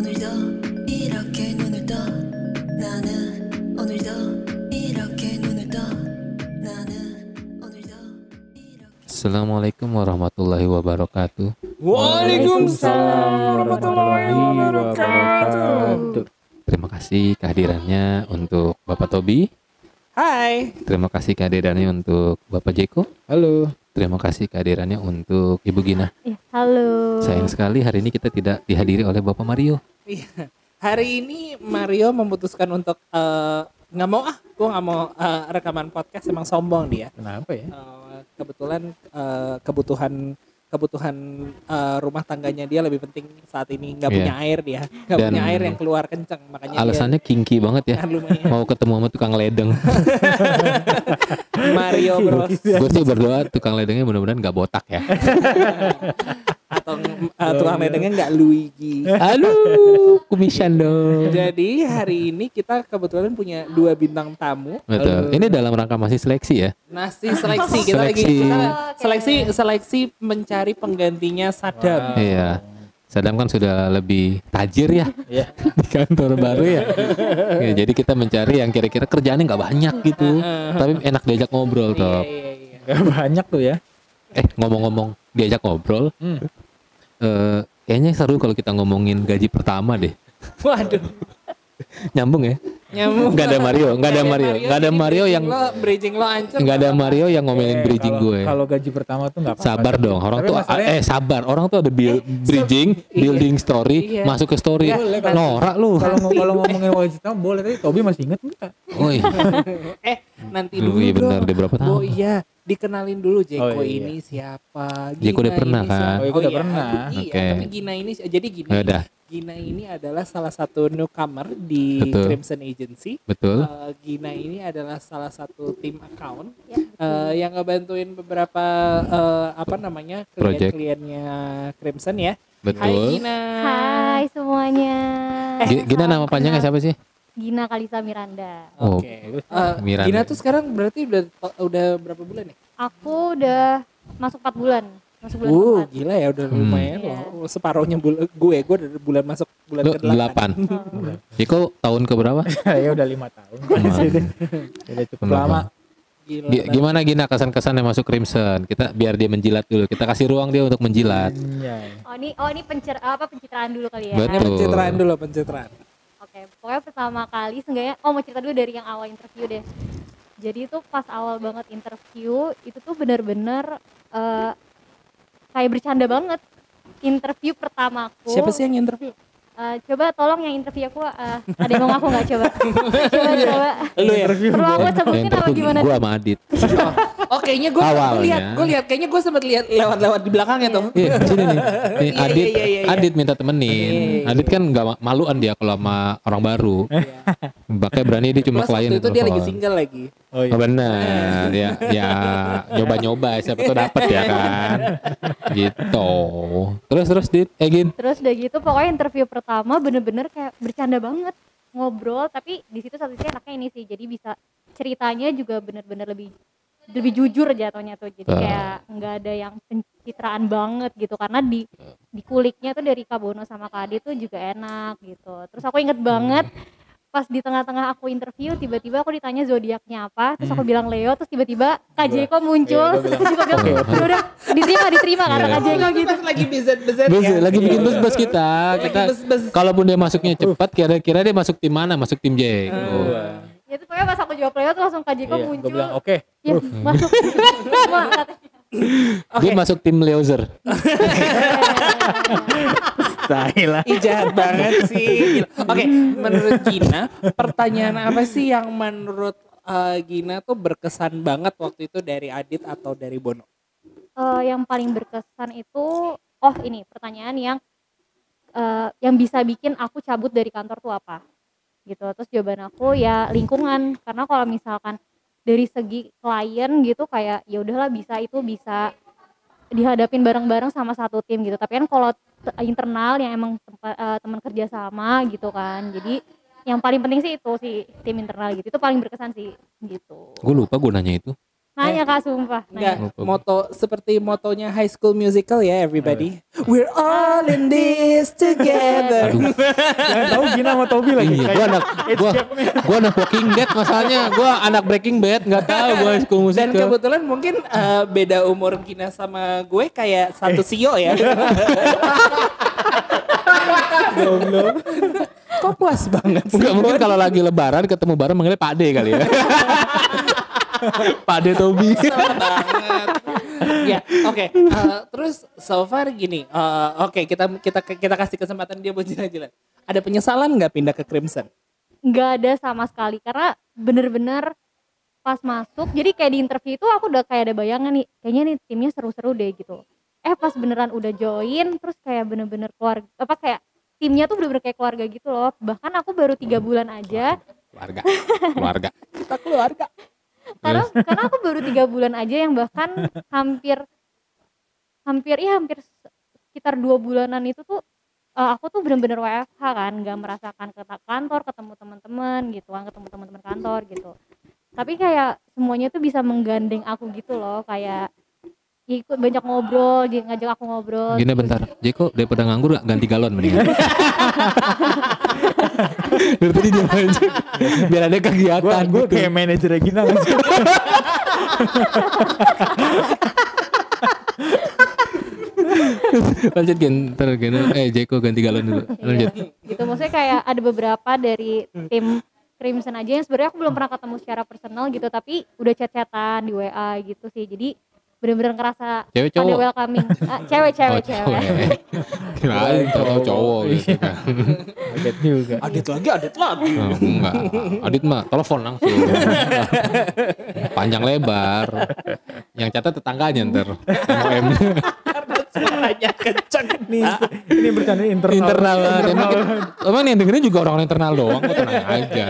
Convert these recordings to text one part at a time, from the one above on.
오늘도 이렇게 눈을 떠 나는 오늘도 이렇게 눈을 떠 나는 오늘도 이렇게 Assalamualaikum warahmatullahi wabarakatuh. Waalaikumsalam warahmatullahi wabarakatuh. Terima kasih kehadirannya untuk Bapak Tobi. Hai. Terima kasih kehadirannya untuk Bapak Jeko. Halo. Terima kasih kehadirannya untuk Ibu Gina. Ya, halo. Sayang sekali hari ini kita tidak dihadiri oleh Bapak Mario. Iya. Hari ini Mario memutuskan untuk eh, nggak mau ah, gue nggak mau eh, rekaman podcast emang sombong dia. Kenapa ya? Eh, kebetulan eh, kebutuhan kebutuhan eh, rumah tangganya dia lebih penting saat ini nggak Iya. punya air dia, nggak punya air yang keluar kenceng makanya Alasannya kinky banget ya. dia lumayan Mau ketemu sama tukang ledeng. Mario Bros Gue sih berdoa tukang ledengnya mudah-mudahan nggak botak ya. atau eh, tukang ledengnya nggak Luigi. Aduh, kumisan dong. Jadi hari ini kita kebetulan punya dua bintang tamu. Betul. Ini dalam rangka masih seleksi ya. Nasi seleksi kita lagi Seleksi. kita seleksi seleksi mencari penggantinya Sadam. Iya. Sadam kan sudah lebih tajir ya Iya. di kantor baru ya. Ya, Jadi kita mencari yang kira-kira kerjaannya nggak banyak gitu, tapi enak diajak ngobrol Iya, toh. iya, iya. Gak banyak tuh ya. Eh ngomong-ngomong diajak ngobrol, Hmm. Eh, kayaknya seru kalau kita ngomongin gaji pertama deh. Waduh, Nyambung ya? nyamuk. Nggak ada Mario, nggak ada Mario, nggak ada Mario yang lo, bridging lo ancur. nggak ada Mario yang ngomelin Eh, bridging kalau- gue. Kalau gaji pertama tuh nggak apa-apa. Sabar dong, orang Tapi tuh masalahnya- eh sabar, orang tuh ada build- bridging, building story, Iya. masuk ke story. Boleh, kalau- Norak lu. Kalau kalau ngomongin gaji pertama boleh tapi Tobi masih inget enggak? Woi. Eh, nanti Lu dulu iya benar, dong. dia berapa tahun? Oh iya, dikenalin dulu Jeko Oh, iya. ini siapa. Jeko udah Gina pernah kan? siapa. Oh, Jeko udah iya. pernah. Iya, Oke. tapi Gina ini jadi gini. Ya udah, Gina ini adalah salah satu newcomer di Betul. Crimson Agency. betul. Eh, Gina ini adalah salah satu tim account Ya, eh, yang ngebantuin beberapa eh, apa namanya klien-kliennya Crimson ya. Hai Betul. Gina. Hai semuanya. Gi- Gina nama panjangnya siapa sih? Gina Kalisa Miranda. Oh, Oke. Eh, Miranda. Gina tuh sekarang berarti udah udah berapa bulan ya? Aku udah masuk 4 bulan. Masuk bulan Uh, gila ya udah Hmm. lumayan Iya. loh. Separuhnya bulan gue, gue udah bulan masuk bulan Lu ke delapan. Jiko tahun ke berapa? ya udah lima tahun. udah cukup Benar. lama. Gila. Gi- Gimana Gina kesan-kesan yang masuk Crimson? Kita biar dia menjilat dulu. Kita kasih ruang dia untuk menjilat. Anjay. Oh ini oh ini pencer apa pencitraan dulu kali ya. Betul. Pencitraan dulu, pencitraan. Oke, pokoknya pertama kali seenggaknya oh mau cerita dulu dari yang awal interview deh. Jadi itu pas awal banget interview itu tuh bener-bener eh, kayak bercanda banget. Interview pertamaku. Siapa sih yang interview? Eh, coba tolong yang interview aku eh, ada yang mau ngaku nggak coba? coba coba. Lu ya? Perlu aku sebutin apa gimana? gue sama Adit. Oh, kayaknya gue lihat, gue lihat kayaknya gue sempat lihat lewat-lewat di belakangnya tuh. Iya, sini nih. Nih, Iya, Adit, iya, iya, iya. Adit minta temenin. Iya, iya. Adit kan nggak ma- maluan dia kalau sama orang baru. Makanya berani dia cuma Plus klien waktu itu dia lagi single lagi. Oh iya. Oh benar, ya, ya nyoba-nyoba siapa tuh dapet ya kan, gitu. Terus terus dit, eh Gin, Terus udah gitu pokoknya interview pertama bener-bener kayak bercanda banget. Ngobrol tapi di situ satu sisi enaknya ini sih jadi bisa ceritanya juga bener-bener lebih lebih jujur jatuhnya tuh. Jadi kayak nggak ada yang pencitraan banget gitu karena di di kuliknya tuh dari Kabono sama Kadi tuh juga enak gitu. Terus aku inget banget pas di tengah-tengah aku interview tiba-tiba aku ditanya zodiaknya apa terus aku bilang Leo terus tiba-tiba Kak Jeko muncul Iya, terus aku bilang. "Ya udah diterima diterima kata Iya. Kak Jeko Itu gitu lagi bezet-bezet Bus, ya. lagi bikin bus bus kita, kita kalaupun dia masuknya cepat, kira-kira dia masuk tim mana? Masuk tim J. Ah. Oh. Ya itu pokoknya pas aku jawab Leo tuh langsung Kak Jeko Iya, muncul. gue bilang oke. Ya, masuk semua katanya. Dia masuk tim Leozer. Tai lah. Ih jahat banget sih. Oke, menurut Gina, pertanyaan apa sih yang menurut eh, Gina tuh berkesan banget waktu itu dari Adit atau dari Bono? Eh, yang paling berkesan itu oh ini pertanyaan yang eh, yang bisa bikin aku cabut dari kantor tuh apa? Gitu. Terus jawaban aku ya lingkungan karena kalau misalkan dari segi klien gitu kayak ya udahlah bisa itu bisa dihadapin bareng-bareng sama satu tim gitu. Tapi kan kalau internal yang emang tempat teman kerja sama gitu kan. Jadi yang paling penting sih itu sih tim internal gitu. Itu paling berkesan sih gitu. Gue lupa gue nanya itu. Nanya kak sumpah. Enggak, moto seperti motonya High School Musical ya everybody. We're all in this together. Jangan tahu Gina sama Tobi lagi. Iya, gua anak gua gua anak Walking Dead masalahnya. Gua anak Breaking Bad nggak tahu gua school Dan musical. kebetulan mungkin eh, beda umur Gina sama gue kayak satu sio ya. Kok puas banget sih? Enggak mungkin kalau lagi lebaran ketemu bareng manggilnya Pak D kali ya. Pak D Tobi. Banget. ya, oke. Eh, terus so far gini, eh, oke kita kita kita kasih kesempatan dia buat jalan-jalan. Ada penyesalan nggak pindah ke Crimson? nggak ada sama sekali karena bener-bener pas masuk jadi kayak di interview itu aku udah kayak ada bayangan nih kayaknya nih timnya seru-seru deh gitu eh pas beneran udah join terus kayak bener-bener keluarga apa kayak timnya tuh bener-bener kayak keluarga gitu loh bahkan aku baru tiga bulan aja Keluarga. Keluarga. Kita keluarga. Karena karena aku baru tiga bulan aja yang bahkan hampir hampir ya hampir sekitar dua bulanan itu tuh eh, aku tuh bener-bener WFH kan nggak merasakan ke kantor ketemu teman-teman gitu kan ketemu teman-teman kantor gitu. Tapi kayak semuanya tuh bisa menggandeng aku gitu loh kayak ya ikut banyak ngobrol dia ngajak aku ngobrol Gini bentar. Jeko daripada nganggur gak ganti galon mendingan. Dari tadi dia aja. Biar ada kegiatan. Gua gitu. kayak manajer Gina? Lanjut Gen, ntar Gen. Eh Jeko ganti galon dulu. Lanjut. gitu maksudnya kayak ada beberapa dari tim Crimson aja yang sebenarnya aku belum pernah ketemu secara personal gitu tapi udah chat-chatan di WA gitu sih jadi bener-bener ngerasa Cewek cowok. welcoming Ah, cewek cewek Oh, cewek Kirain tahu cowok gitu kan. Kaget juga. Adit lagi, adit lagi. Oh, enggak. Adit mah telepon langsung. Panjang lebar. Yang catat tetangganya ntar. MOM Karena suaranya kenceng. Ini ini bercanda internal. internal. Emang, emang yang dengerin juga orang internal doang. Kok tenang aja.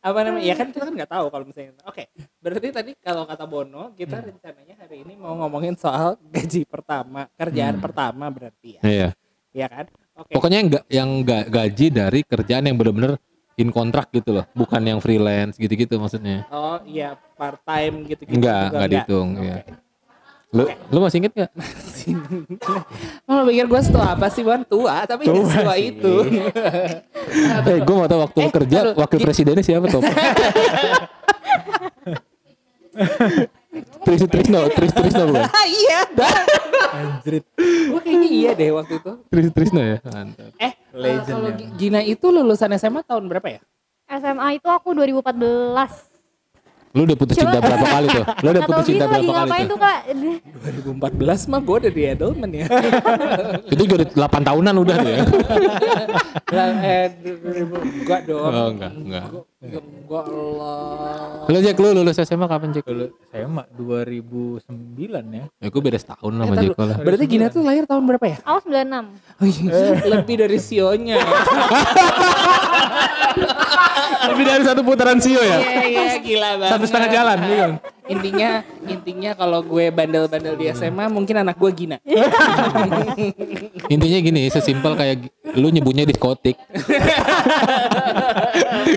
Apa namanya? Ya kan kita kan nggak tahu kalau misalnya. Oke, berarti tadi kalau kata Bono, kita rencananya hari ini mau ngomongin soal gaji pertama, kerjaan pertama berarti ya. Iya. Iya kan? Oke. Pokoknya yang yang ga- gaji dari kerjaan yang bener-bener in kontrak gitu loh. Bukan yang freelance gitu-gitu maksudnya. Oh iya part time gitu-gitu. Enggak, enggak dihitung. Oke. Iya. Lu, lu masih inget gak? Lo pikir gue setua apa sih Wan? Tua, tapi Tua setua sih. itu. Eh, gue mau tau waktu Eh, kerja, aduh, wakil presidennya siapa tuh? Tris Trisno, Tris Trisno bukan? iya. Anjrit. Gue kayaknya iya deh waktu itu. Tris Trisno ya? Mantap. Eh, Legend kalau ya. Gi- Gina itu lulusan SMA tahun berapa ya? SMA itu aku 2014 Lu udah putus cinta berapa kali tuh? Lu udah putus cinta lagi berapa kali ngapain tuh? tuh kak 2014 mah gue udah di Edelman ya. Itu juga udah 8 tahunan udah tuh ya? Eh, 2000 enggak dong. Oh enggak, enggak. Enggak, enggak lah. Lu Jack, lu lulus SMA kapan Jack? Dulu saya mah 2009 ya. Ya gue beda setahun Eh, sama tar Jack lah. Berarti Gina tuh lahir tahun berapa ya? Aku 96 Oh, iya. Lebih dari sionya. Lebih dari satu putaran Sio ya? Iya, iya, gila banget. Satu setengah jalan, iya kan? Intinya, intinya kalau gue bandel-bandel di SMA, mungkin anak gue Gina. Intinya gini, sesimpel kayak lu nyebutnya diskotik.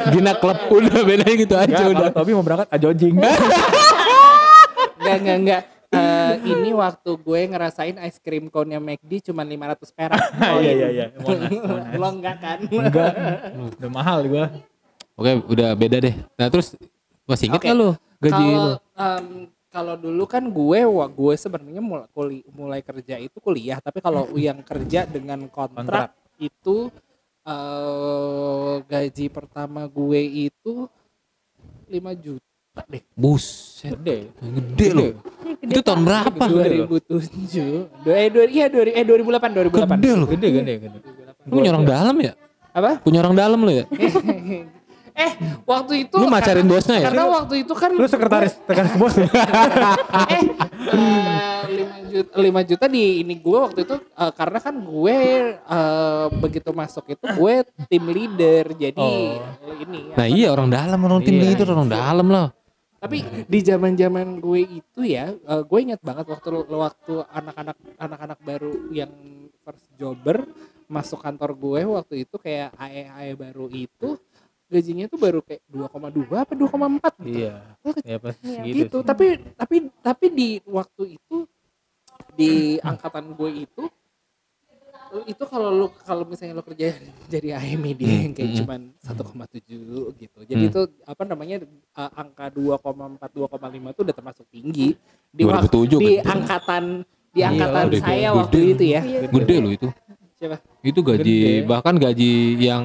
Gina klub udah bedanya gitu aja Enggak, udah. Tobi mau berangkat ajojing. Enggak, enggak, enggak. Eh, ini waktu gue ngerasain ice cream cone-nya McD cuma 500 perak. Iya iya iya. Monas. Lo enggak kan? Enggak. Udah mahal gua. Oke, udah beda deh. Nah, terus masih inget Oke. gak lu gaji lu? Kalau em, kalau dulu kan gue wah, gue sebenarnya mulai kuli- mulai kerja itu kuliah, tapi kalau yang kerja dengan kontrak, Kontrak. itu eh gaji pertama gue itu 5 juta deh. Buset, Gede. gede loh. Itu tahun berapa? 2007. Dua- Eh, dua, iya, dua, eh 2008, 2008. Gede loh. Gede gede gede. Lu punya orang dalam ya? Apa? Punya orang dalam lu ya? Eh, waktu itu Lu macarin karena- bosnya ya? Karena waktu itu kan Lu sekretaris sekretaris bos eh eh, 5 juta 5 juta di ini gue waktu itu eh, karena kan gue eh, begitu masuk itu gue tim leader jadi ini Nah iya orang dalam, orang tim Iya. leader, orang dalam lah. tapi di zaman zaman gue itu ya eh, gue ingat banget waktu waktu anak-anak anak-anak baru yang first jobber masuk kantor gue waktu itu kayak AE AE baru itu gajinya tuh baru kayak 2,2 apa 2,4 gitu. Iya. Ya pas Iya. gitu. gitu. sih. Tapi tapi tapi di waktu itu di angkatan gue itu itu kalau lu kalau misalnya lu kerja jadi AMD Hmm, yang kayak hmm. cuman 1,7 gitu. Jadi Hmm. itu apa namanya uh, angka 2,4 2,5 itu udah termasuk tinggi di wak- 2007 di gede. angkatan di Iya, angkatan gede, saya gede. waktu itu ya. Iya. Gede lo itu. Siapa? Itu gaji Gede. bahkan gaji yang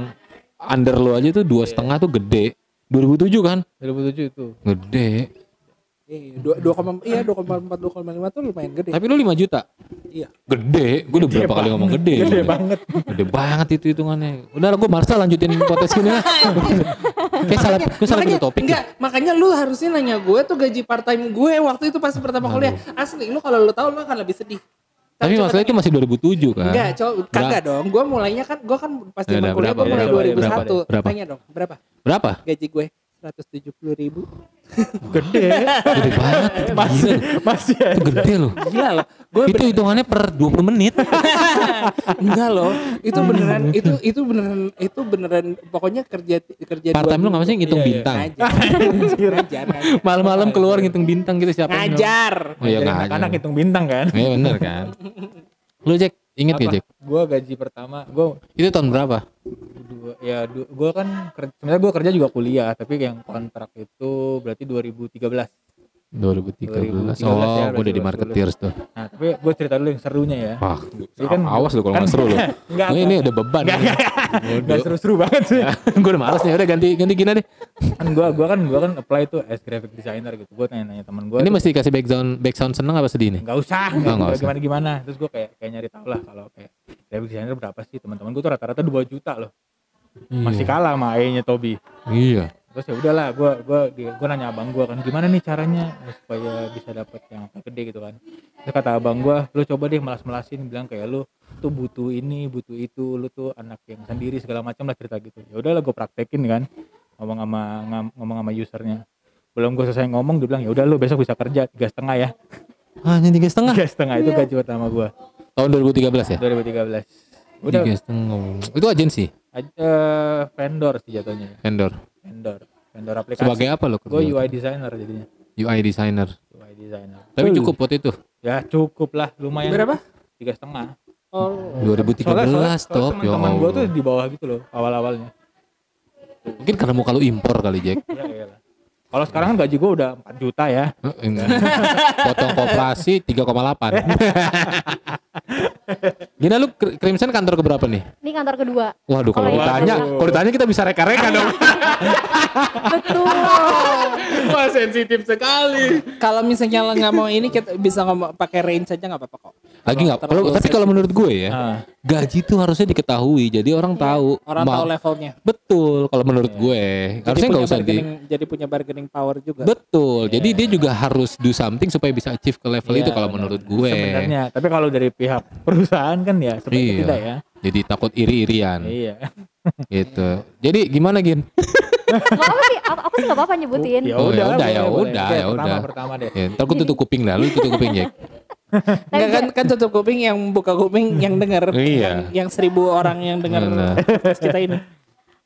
under lo aja tuh dua setengah tuh gede. 2007 kan? 2007 itu. Gede. Iya, dua dua koma iya dua koma empat dua koma lima tuh lumayan gede. Tapi lu 5 juta. Iya. Gede. Gue udah berapa kali ngomong gede. Gede banget. Gede banget itu hitungannya. Udah lah gue Marsa lanjutin podcast gini lah. Kayak salah, gue salah pilih topik. ya. enggak, makanya lu harusnya nanya gue tuh gaji part time gue waktu itu pas pertama kuliah. Asli, lu kalau lu tahu lu akan lebih sedih. Tapi coba masalah itu masih 2007 kan? Enggak, cowok kagak dong. Gue mulainya kan gue kan pas Ya kuliah gue ya? mulai Berapa, 2001. berapa? Tanya dong, berapa Berapa? gaji gue? 170 ribu. Gede. Gede banget. itu. masih masih ya. Itu gede loh. Gila loh. Gue Itu hitungannya per 20 menit. enggak loh. Itu beneran itu itu beneran itu beneran pokoknya kerja kerja Part time lu nggak sih ngitung Iya, iya. bintang? ngajar. ngajar. ngajar. Malam-malam keluar ngitung bintang gitu siapa Ngajar. Oh iya ngajar. anak-anak hitung bintang kan. Iya bener kan. Lu Jack, inget gak? Jack? Gua gaji pertama, gua Itu tahun berapa? dua ya gua kan sebenarnya gua kerja juga kuliah, tapi yang kontrak itu berarti 2013. 2013. 2013 Oh, ya, gue udah di marketeers tuh. Nah, tapi gua cerita dulu yang serunya ya. Wah, Jadi kan- awas lu kalau kan- nggak seru lu. Enggak, Ini, ini udah beban. Enggak, enggak, enggak seru-seru banget sih. gue udah males nih, udah ganti ganti gina deh. kan gua gua kan gua kan apply tuh as graphic designer gitu. Gua tanya-nanya teman gua. Ini tuh, mesti kasih background background seneng apa sedih nih? nggak usah, Oh, nggak usah. gimana gimana. Terus gua kayak kayak nyari tahu lah kalau kayak graphic designer berapa sih teman-teman gua tuh rata-rata 2 juta loh. Masih kalah sama AE-nya Tobi. Iya. Terus ya udahlah gua gua dia gua nanya abang gua kan gimana nih caranya? Supaya bisa dapat yang gede gitu kan. Terus kata abang gua lu coba deh melas-melasin bilang kayak lu tuh butuh ini butuh itu lu tuh anak yang sendiri segala macam lah cerita gitu. Ya udahlah gua praktekin kan ngomong sama ngomong sama usernya. Belum gua selesai ngomong dia bilang ya udah lu besok bisa kerja tiga setengah ya. Hanya tiga setengah. tiga setengah itu gaji pertama gua. Tahun 2013 ya? 2013 udah. Tiga setengah. Itu agensi, aj- eh, vendor sih jatuhnya. Vendor. Vendor vendor aplikasi Sebagai apa lo? gua UI designer jadinya UI designer. UI designer Tapi cukup buat itu. Ya cukup lah, lumayan. Berapa? Tiga setengah. Oh. 2013 top. Ya Teman gue tuh di bawah gitu loh, awal-awalnya. Mungkin karena mau kalau impor kali Jack. Ya iyalah. Kalau sekarang kan gaji gue udah 4 juta ya. Eh. Potong koperasi 3,8. Gina lu Cri- Crimson kantor ke berapa nih? Ini kantor kedua. Waduh kalau Oh, iya. ditanya, kalau ditanya kita bisa reka-reka dong. Betul. Wah sensitif sekali. Kalau misalnya lo nggak mau ini kita bisa ngomong pakai range aja nggak apa-apa kok. Lagi nggak? Kalau tapi kalau menurut gue ya, Nah, gaji tuh harusnya diketahui. Jadi orang tahu. Orang tahu levelnya. Betul. Kalau menurut gue, harusnya Jadi nggak punya usah di. bargaining, jadi punya bargaining power juga. Betul. Jadi dia juga harus do something supaya bisa achieve ke level Iya, itu kalau menurut gue. sebenarnya. Tapi kalau dari pihak perusahaan kan ya seperti Iya. tidak ya. Jadi takut iri-irian Iya. gitu. Jadi gimana Gin? Apa sih, aku, aku sih gak apa-apa nyebutin. Ya Oh, ya udah, udah, ya udah, ya pertama, udah. Pertama deh. Ya, ntar gue tutup kuping dah, lu tutup kuping Jack. Enggak kan kan tutup kuping yang buka kuping yang dengar Iya. yang, yang seribu orang yang dengar kita ini.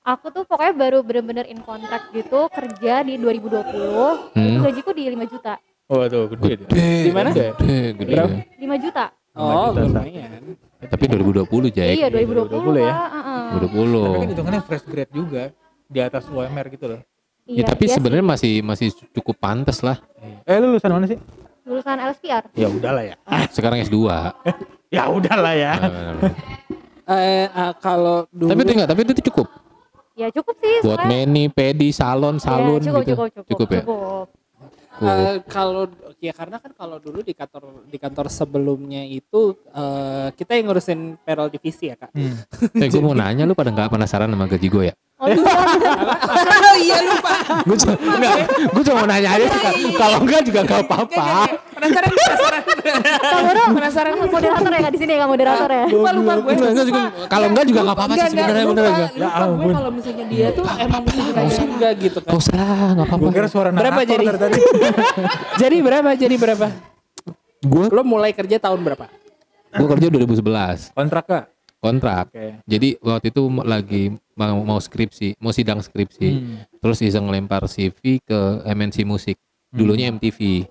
Aku tuh pokoknya baru bener-bener in kontrak gitu kerja di 2020. Itu Hmm. gajiku di 5 juta. Oh tuh gede. Gede. Di mana? Gede, gede. Berapa? 5 juta. Oh, lumayan. Tapi 2020 Jack. Iya 2020, 2020 ya. Kak, heeh. 2020. Tapi kan hitungannya fresh grade juga di atas UMR gitu loh. Ya, tapi iya sebenarnya masih masih cukup pantas lah. Eh lu lulusan mana sih? lulusan LSPR. Ya udahlah ya. Sekarang S2. Ya udahlah ya. Eh ah, kalau dulu tapi itu enggak, tapi itu cukup Ya cukup sih buat meni, pedi, salon, Ya, salon cukup, gitu. cukup, cukup, Cukup ya? cukup. Eh, kalau ya karena kan kalau dulu di kantor di kantor sebelumnya itu eh, kita yang ngurusin payroll divisi ya kak. Hmm. Eh, gue mau nanya lu pada nggak penasaran sama gaji gue ya? Oh iya, oh iya lupa. gue cuma, enggak, gue cuma mau nanya aja sih. Kak. Kalau enggak juga nggak apa-apa. Penasaran penasaran. Kang Boro, penasaran. moderator ya nggak di sini ya, moderator ya. Lupa lupa gue. Enggak, enggak juga. Kalau enggak juga nggak apa-apa sih Enggak, sebenarnya enggak, bener enggak. Ya gue ampun. kalau misalnya dia tuh emang suka juga gitu kan. Gak usah lah, nggak apa-apa. Gue kira suara Berapa jadi? Jadi berapa? Jadi berapa? Gue Lo mulai kerja tahun berapa? gue kerja 2011. Kontrak kak? Kontrak. Oke. Jadi waktu itu lagi mau mau skripsi, mau sidang skripsi. Hmm. Terus iseng lempar CV ke MNC Musik. Dulunya MTV.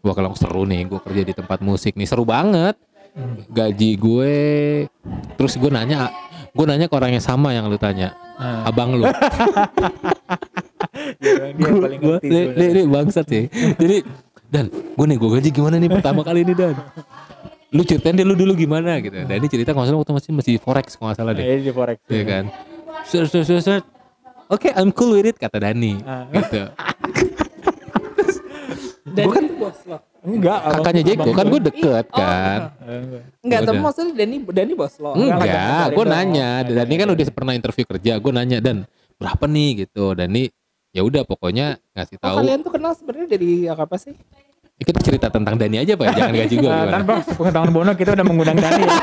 Gua kalau seru nih, gue kerja di tempat musik nih seru banget. Gaji gue, terus gue nanya, gue nanya ke orang yang sama yang lu tanya, Ah. abang lu. Dia, dia Gua- paling gua- ngerti. dia, dia, dia bangsat sih. Jadi dan gue nih gue gaji gimana nih pertama kali ini dan lu ceritain deh lu dulu gimana gitu. Dan ini cerita kalau nggak salah waktu masih masih forex kalau nggak salah deh. Iya, di forex. Iya kan. Set, set, set, set. Oke, I'm cool with it kata Dani. Ah. Gitu. Dan Gua kan- bos lo. Enggak. Kakaknya Jeko kan gua. gue deket Oh. kan. Eh, enggak. Enggak, tapi maksudnya Dani Dani bos lo. Enggak, gue nanya. Dani kan udah pernah interview kerja. Gue nanya dan berapa nih gitu. Dani ya udah pokoknya ngasih Oh, tahu. kalian tuh kenal sebenarnya dari apa sih? Ya, kita cerita tentang Dani aja pak, jangan gaji gue. Nah, tanpa sepengetahuan Bono kita udah mengundang Dani ya.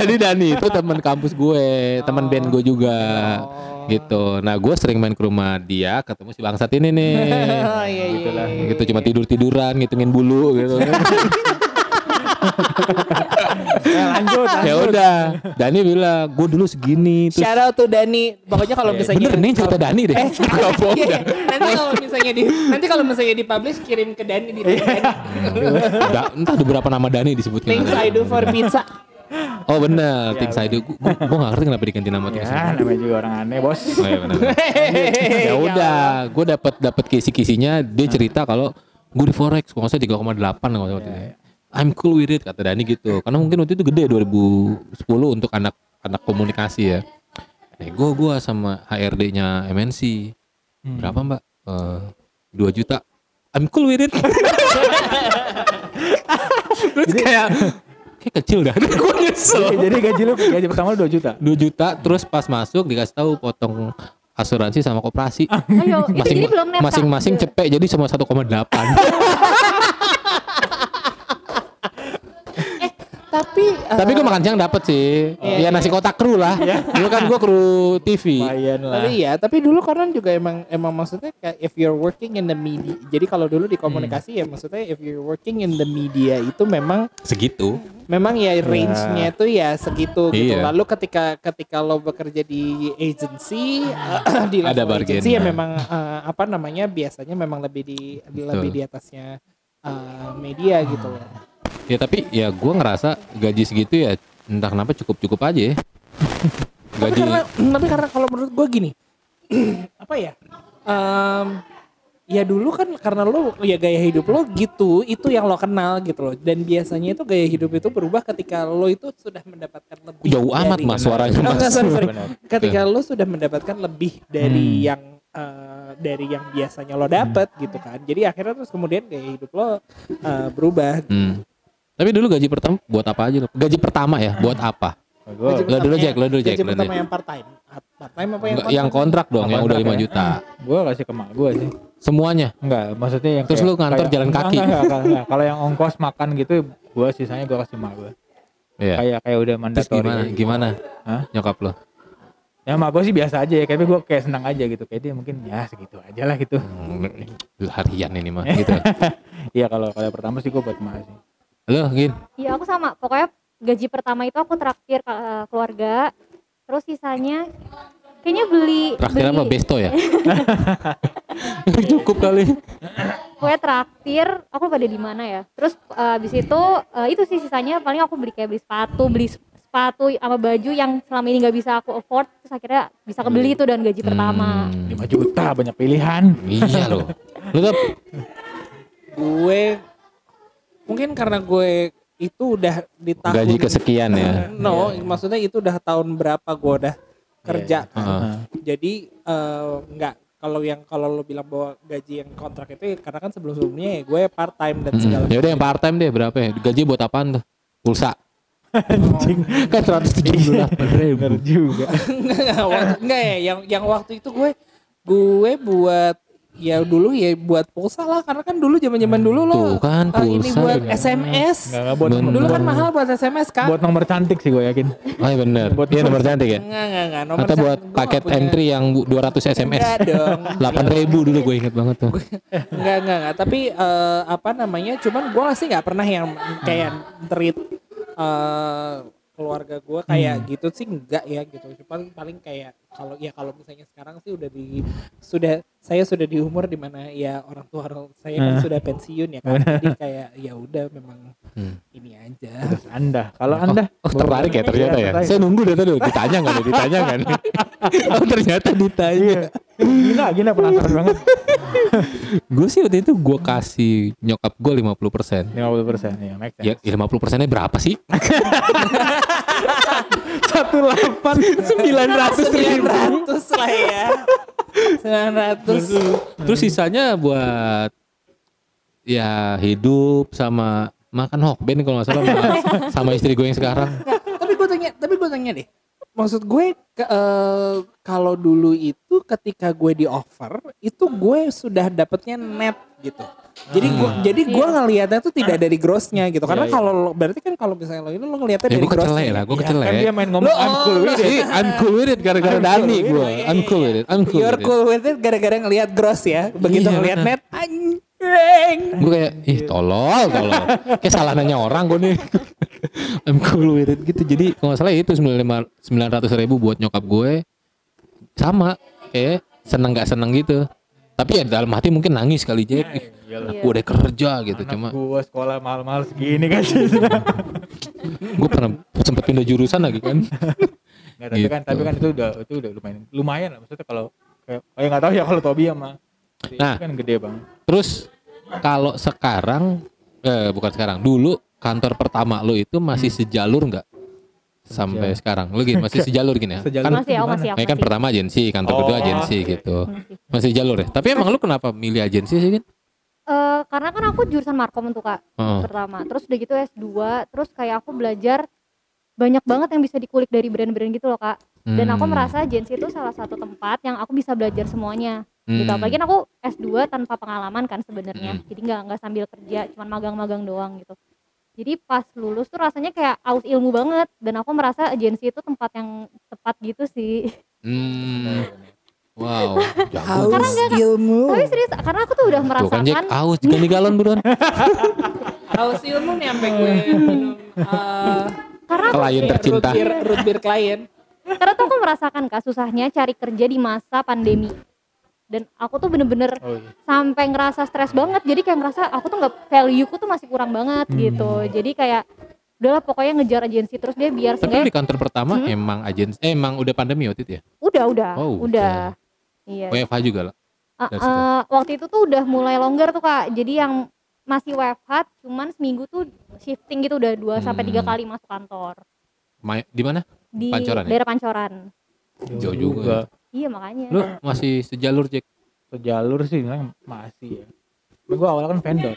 Jadi Dani itu teman kampus gue, teman band gue juga. Oh. Gitu. Nah gue sering main ke rumah dia, ketemu si bangsat ini nih. Oh, iya, iya, Gitulah. iya, gitu iya. cuma tidur tiduran ngitungin bulu gitu Ya, lanjut. ya lanjut. udah Dani bilang gue dulu segini terus Shout out to Dani. Pokoknya kalau misalnya bener nih cerita Dani deh Eh, Nggak bohong iya, nanti kalau misalnya di nanti kalau misalnya di publish kirim ke Dani di Dani. Udah, entah ada berapa nama Dani disebutnya Things I do for pizza. oh bener things I do gue gue gak ngerti kenapa diganti nama things I Ya, do namanya juga orang aneh, Bos. Oh, iya bener. ya udah gue dapat dapat kisi-kisinya dia cerita kalau gue di forex kalau nggak salah 3,8 kalau nggak salah waktu itu. I'm cool with it kata Dani gitu. Karena mungkin waktu itu gede 2010 untuk anak anak komunikasi ya. Eh gue gua sama HRD-nya MNC berapa mbak? Eh, 2 juta. I'm cool with it. Terus kayak kayak kecil dah. Gue nyesel. Jadi gaji lu gaji pertama lu 2 juta. 2 juta terus pas masuk dikasih tahu potong asuransi sama koperasi. Ayo, itu masing jadi belum net masing-masing cepet jadi semua 1,8 Tapi eh, tapi gue makan siang dapet sih ya nasi kotak kru lah dulu kan gue kru TV Lumayan lah. tapi ya, tapi dulu konon juga emang emang maksudnya kayak if you're working in the media. Jadi kalau dulu di komunikasi ya maksudnya if you're working in the media itu memang segitu memang ya range-nya itu ya segitu gitu. Iya. Lalu ketika ketika lo bekerja di agency di Ada level agency ya memang eh, apa namanya biasanya memang lebih di lebih di atasnya eh, media gitu loh. Ya tapi ya gue ngerasa gaji segitu ya entah kenapa cukup cukup aja ya Tapi gaji karena tapi karena kalau menurut gue gini apa ya? Em, ya dulu kan karena lo ya gaya hidup lo gitu itu yang lo kenal gitu loh dan biasanya itu gaya hidup itu berubah ketika lo itu sudah mendapatkan lebih jauh amat dari- mas suaranya Oh, enggak, mas sorry, sorry. Benar. ketika lo sudah mendapatkan lebih dari Hmm. yang eh, dari yang biasanya lo dapet gitu kan jadi akhirnya terus kemudian gaya hidup lo eh, berubah Hmm. Tapi dulu gaji pertama buat apa aja lo gaji pertama ya buat apa Gaji Lo dulu, pertama Jack, lo dulu, gaji Jack, lo pertama yang part time part time apa yang yang kontrak dong yang udah 5 Kontrak ya. juta gua kasih ke mak gua sih. semuanya Enggak, maksudnya yang Terus lu ngantor jalan kaki? enggak. Kalau yang ongkos makan gitu gua sisanya gua kasih mak gua. Iya. Kayak kayak udah terus mandatori. gimana gimana Hah? nyokap lo Ya mak gua sih biasa aja ya, tapi gua kayak senang aja gitu. Kayak dia mungkin ya segitu aja lah gitu. Hmm, harian ini mah gitu Iya kalau kalau pertama sih gua buat mak sih. Lo gin Iya aku sama. Pokoknya gaji pertama itu aku traktir eh, keluarga. Terus sisanya kayaknya beli traktir beli, apa besto ya cukup kali Pokoknya traktir. Aku pada di mana ya? Terus habis itu eh, itu sih sisanya paling aku beli kayak beli sepatu, beli sepatu sama baju yang selama ini nggak bisa aku afford. Terus akhirnya bisa kebeli itu dan gaji pertama. Hmm, 5 juta banyak pilihan. iya lo lo tuh gue mungkin karena gue itu udah di tahun gaji kesekian ya. No maksudnya itu udah tahun berapa gue udah kerja kan. Heeh. jadi eh, nggak kalau yang kalau lo bilang bahwa gaji yang kontrak itu ya karena kan sebelum sebelumnya ya gue part time dan segala ya udah yang part time deh berapa ya? Gaji buat apaan tuh? Pulsa. Anjing. kan 178 ribu Bener juga. enggak enggak, waktu- enggak ya. Yang yang waktu itu gue gue buat ya dulu ya buat pulsa lah karena kan dulu zaman zaman dulu lo Tuh kan, ini pulsa. buat Enggak. SMS Enggak, enggak buat Bener. dulu kan buat- mahal buat SMS kan Buat nomor cantik sih gue yakin. oh iya bener. Buat- iya nomor cantik ya? Enggak enggak enggak nomor atau buat paket entry yang bu- 200 SMS enggak dong. 8 ribu dulu gue inget banget tuh. Enggak enggak enggak tapi eh, apa namanya cuman gue sih nggak pernah yang kayak treat eh, keluarga gue kayak gitu sih enggak ya gitu. Paling paling kayak kalau ya kalau misalnya sekarang sih udah di sudah saya sudah di umur di mana ya orang tua orang saya kan sudah pensiun ya kan jadi kayak ya udah memang Hmm. ini aja anda, kalau anda Oh tertarik ya ternyata ya. Saya nunggu dari tadi ditanya nggak nih, ditanya nggak nih. oh ternyata ditanya. Gina, Gina penasaran banget. gue sih waktu itu gue kasih nyokap gue 50 persen. 50 persen, ya make Ya sense. 50 persennya berapa sih? Satu delapan Sembilan ratus ribu. 900 lah ya 900 Terus sisanya buat ya hidup sama makan hokben kalau nggak salah sama, sama istri gue yang sekarang. tapi gue tanya tapi gue tanya deh maksud gue ke- eh, kalau dulu itu ketika gue di offer itu gue sudah dapetnya net gitu jadi gue jadi gue Iya. ngelihatnya tuh tidak dari grossnya gitu karena Iya, iya. kalau berarti kan kalau misalnya lo ini lo ngelihatnya Ya dari gue kecele grossnya lah, gue Iya. kecele. Kan dia main ngomong I'm cool with it. I'm cool with it gara-gara Dani gue. I'm cool with it. I'm cool You're with it. cool with it gara-gara ngelihat gross ya begitu Iya, ngelihat net anjing Gue kayak ih tolol tolol. Kayak salah nanya orang gue nih. I'm cool with it gitu. Jadi kalau nggak salah itu sembilan ratus ribu buat nyokap gue sama kayak seneng nggak seneng gitu. Tapi ya dalam hati mungkin nangis kali Jack. Ih, Iyalah. Gue udah kerja gitu Anak cuma gua sekolah mahal-mahal segini kan gue pernah sempet pindah jurusan lagi kan. Nggak, tapi kan Gitu. tapi kan itu udah itu udah lumayan lumayan lah maksudnya kalau kayak kayak nggak tahu ya kalau Tobi sama Nah. kan gede bang. Terus kalau sekarang eh bukan sekarang, dulu kantor pertama lo itu masih sejalur nggak? Sampai Sejauh. sekarang. Lo gini masih sejalur gini ya? Sejalur Kan masih ya, gimana? masih ya, Ini kan masih. pertama agensi, kantor kedua Oh, agensi oke. gitu. Masih. Masih jalur ya. Tapi emang lu kenapa milih agensi sih, Gin? Eh, karena kan aku jurusan markom tuh kak Heeh. pertama terus udah gitu S2 terus kayak aku belajar banyak banget yang bisa dikulik dari brand-brand gitu loh kak dan aku Hmm. merasa agensi itu salah satu tempat yang aku bisa belajar semuanya gitu Hmm. apalagi kan aku S2 tanpa pengalaman kan sebenarnya Hmm. jadi nggak nggak sambil kerja cuman magang-magang doang gitu jadi pas lulus tuh rasanya kayak aus ilmu banget. Dan aku merasa agensi itu tempat yang tepat gitu sih. Hmm. Wow, haus ilmu. Tapi serius karena aku tuh udah Tuh kan Jack, merasakan aus. Ganti galon buruan. haus ilmu nih sampai gue minum eh, karena aku Klien tercinta. root beer, root beer klien. Karena tuh aku merasakan kak susahnya cari kerja di masa pandemi dan aku tuh bener-bener Oh iya. sampai ngerasa stres banget jadi kayak ngerasa aku tuh nggak value ku tuh masih kurang banget Hmm. gitu jadi kayak udahlah pokoknya ngejar agensi terus dia biar Tapi seenggaknya di kantor pertama Hmm. emang agensi, eh, emang udah pandemi waktu itu ya? udah udah Oh, udah iya WFH juga lah. Ah, situ. ah, waktu itu tuh udah mulai longgar tuh kak jadi yang masih WFH cuman seminggu tuh shifting gitu udah dua sampai tiga Hmm. kali masuk kantor Ma- Di mana? di Pancoran ya? daerah Pancoran Jauh juga. Iya makanya Lu masih sejalur Jack? Sejalur sih masih ya. Tapi gua awalnya kan vendor.